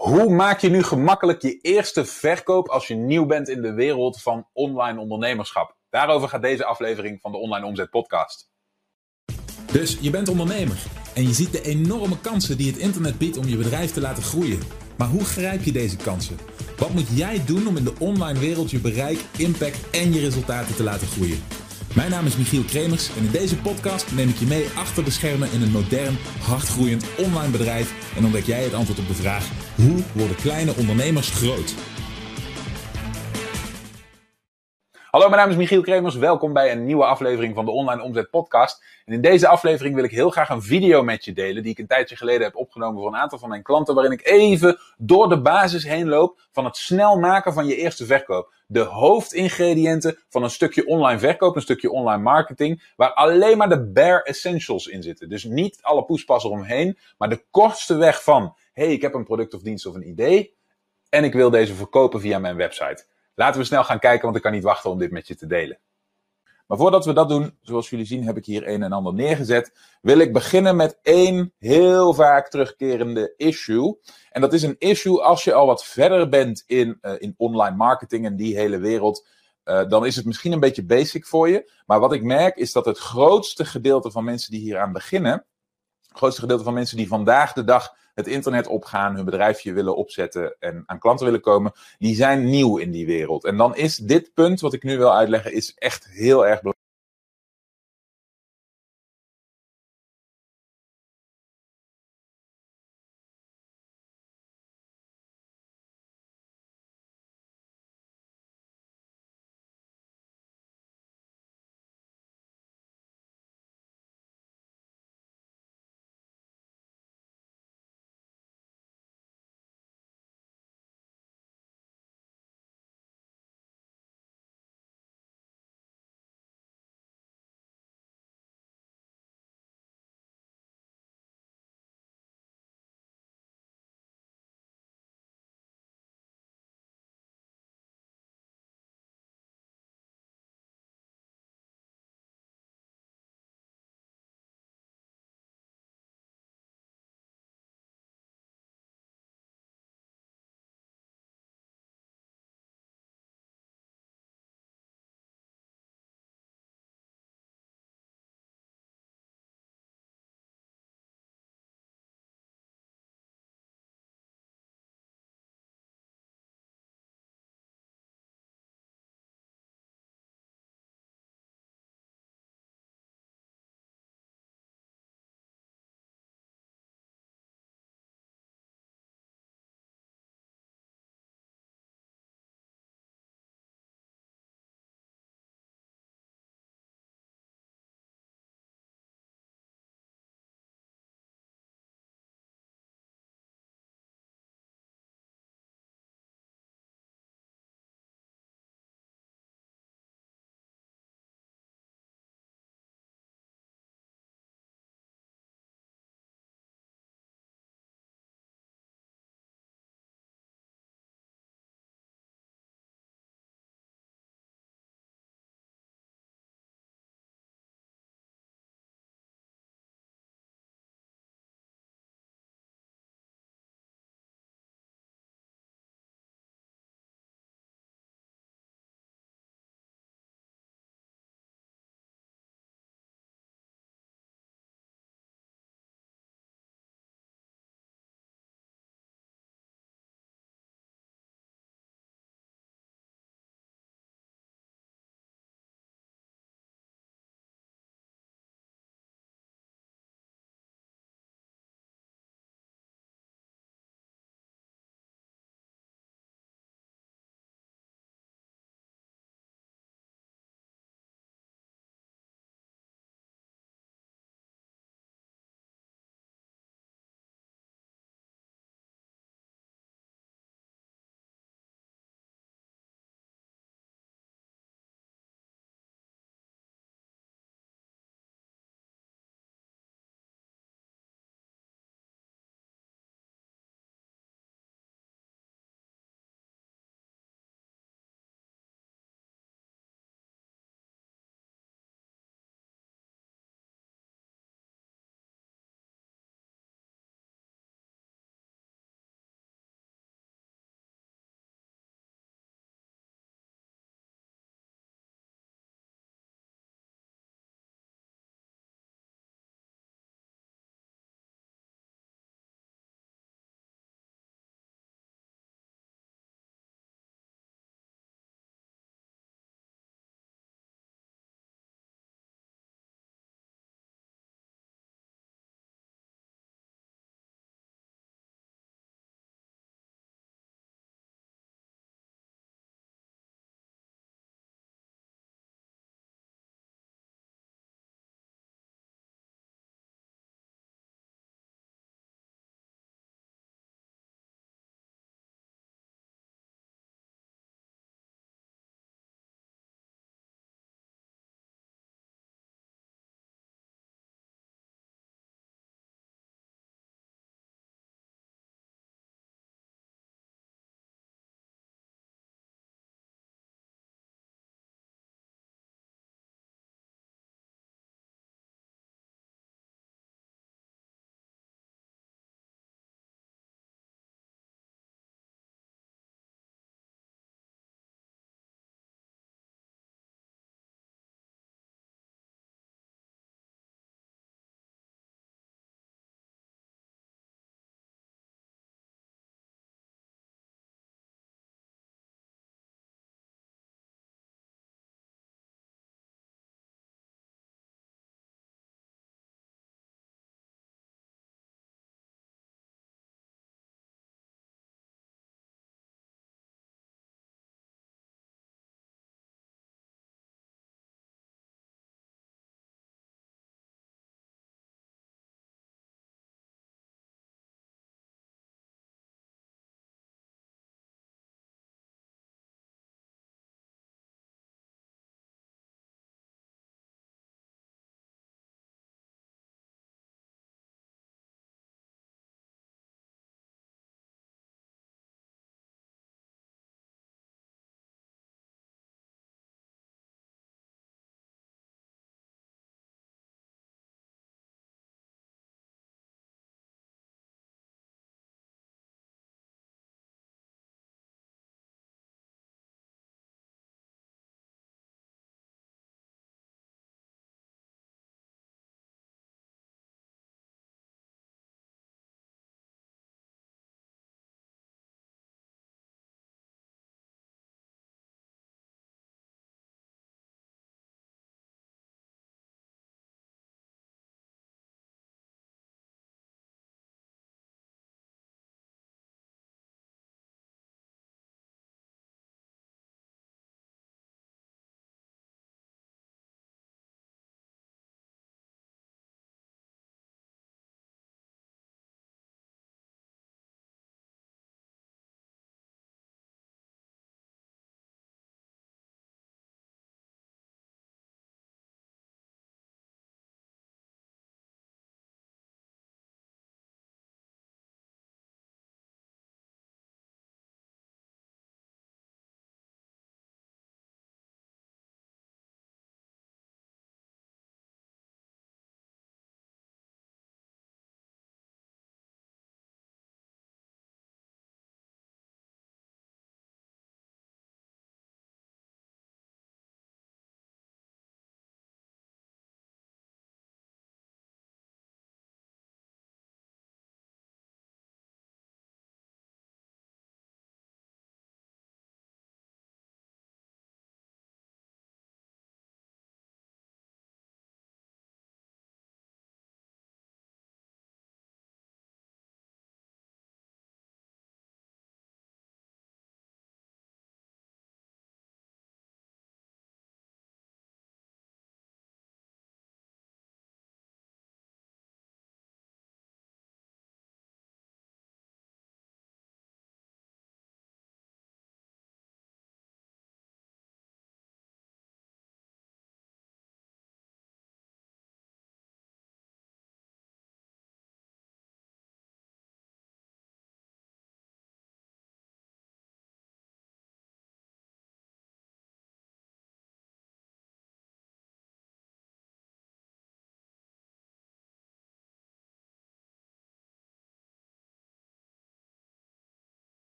Hoe maak je nu gemakkelijk je eerste verkoop als je nieuw bent in de wereld van online ondernemerschap? Daarover gaat deze aflevering van de Online Omzet Podcast. Dus je bent ondernemer en je ziet de enorme kansen die het internet biedt om je bedrijf te laten groeien. Maar hoe grijp je deze kansen? Wat moet jij doen om in de online wereld je bereik, impact en je resultaten te laten groeien? Mijn naam is Michiel Kremers en in deze podcast neem ik je mee achter de schermen in een modern, hardgroeiend online bedrijf en ontdek jij het antwoord op de vraag: hoe worden kleine ondernemers groot? Hallo, mijn naam is Michiel Kremers. Welkom bij een nieuwe aflevering van de Online Omzet Podcast. En in deze aflevering wil ik heel graag een video met je delen, die ik een tijdje geleden heb opgenomen voor een aantal van mijn klanten, waarin ik even door de basis heen loop van het snel maken van je eerste verkoop. De hoofdingrediënten van een stukje online verkoop, een stukje online marketing, waar alleen maar de bare essentials in zitten. Dus niet alle poespas eromheen, maar de kortste weg van, hey, ik heb een product of dienst of een idee en ik wil deze verkopen via mijn website. Laten we snel gaan kijken, want ik kan niet wachten om dit met je te delen. Maar voordat we dat doen, zoals jullie zien, heb ik hier een en ander neergezet. Wil ik beginnen met één heel vaak terugkerende issue. En dat is een issue als je al wat verder bent in, uh, in online marketing en die hele wereld. Uh, dan is het misschien een beetje basic voor je. Maar wat ik merk is dat het grootste gedeelte van mensen die hieraan beginnen. Het grootste gedeelte van mensen die vandaag de dag het internet opgaan, hun bedrijfje willen opzetten en aan klanten willen komen, die zijn nieuw in die wereld. En dan is dit punt wat ik nu wil uitleggen, is echt heel erg belangrijk.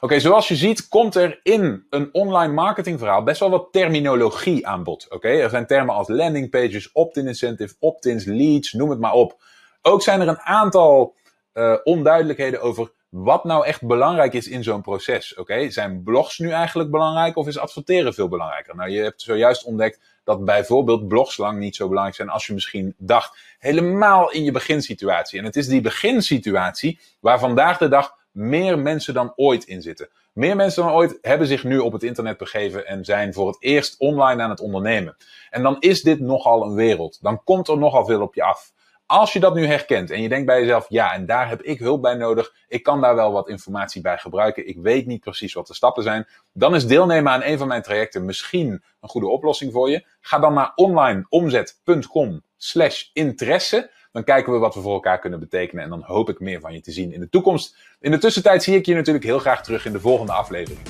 Oké, zoals je ziet komt er in een online marketingverhaal best wel wat terminologie aan bod. Oké, er zijn termen als landing pages, opt-in incentive, opt-ins, leads, noem het maar op. Ook zijn er een aantal uh, onduidelijkheden over wat nou echt belangrijk is in zo'n proces. Oké, zijn blogs nu eigenlijk belangrijk of is adverteren veel belangrijker? Nou, je hebt zojuist ontdekt dat bijvoorbeeld blogs lang niet zo belangrijk zijn als je misschien dacht. Helemaal in je beginsituatie. En het is die beginsituatie waar vandaag de dag meer mensen dan ooit in zitten. Meer mensen dan ooit hebben zich nu op het internet begeven en zijn voor het eerst online aan het ondernemen. En dan is dit nogal een wereld. Dan komt er nogal veel op je af. Als je dat nu herkent en je denkt bij jezelf, ja, en daar heb ik hulp bij nodig, ik kan daar wel wat informatie bij gebruiken, ik weet niet precies wat de stappen zijn, dan is deelnemen aan een van mijn trajecten misschien een goede oplossing voor je. Ga dan naar onlineomzet.com slash interesse. Dan kijken we wat we voor elkaar kunnen betekenen en dan hoop ik meer van je te zien in de toekomst. In de tussentijd zie ik je natuurlijk heel graag terug in de volgende aflevering.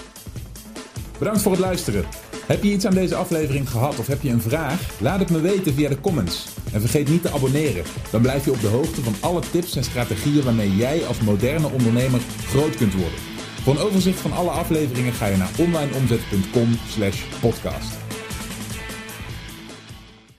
Bedankt voor het luisteren. Heb je iets aan deze aflevering gehad of heb je een vraag? Laat het me weten via de comments. En vergeet niet te abonneren. Dan blijf je op de hoogte van alle tips en strategieën waarmee jij als moderne ondernemer groot kunt worden. Voor een overzicht van alle afleveringen ga je naar onlineomzet.com/podcast.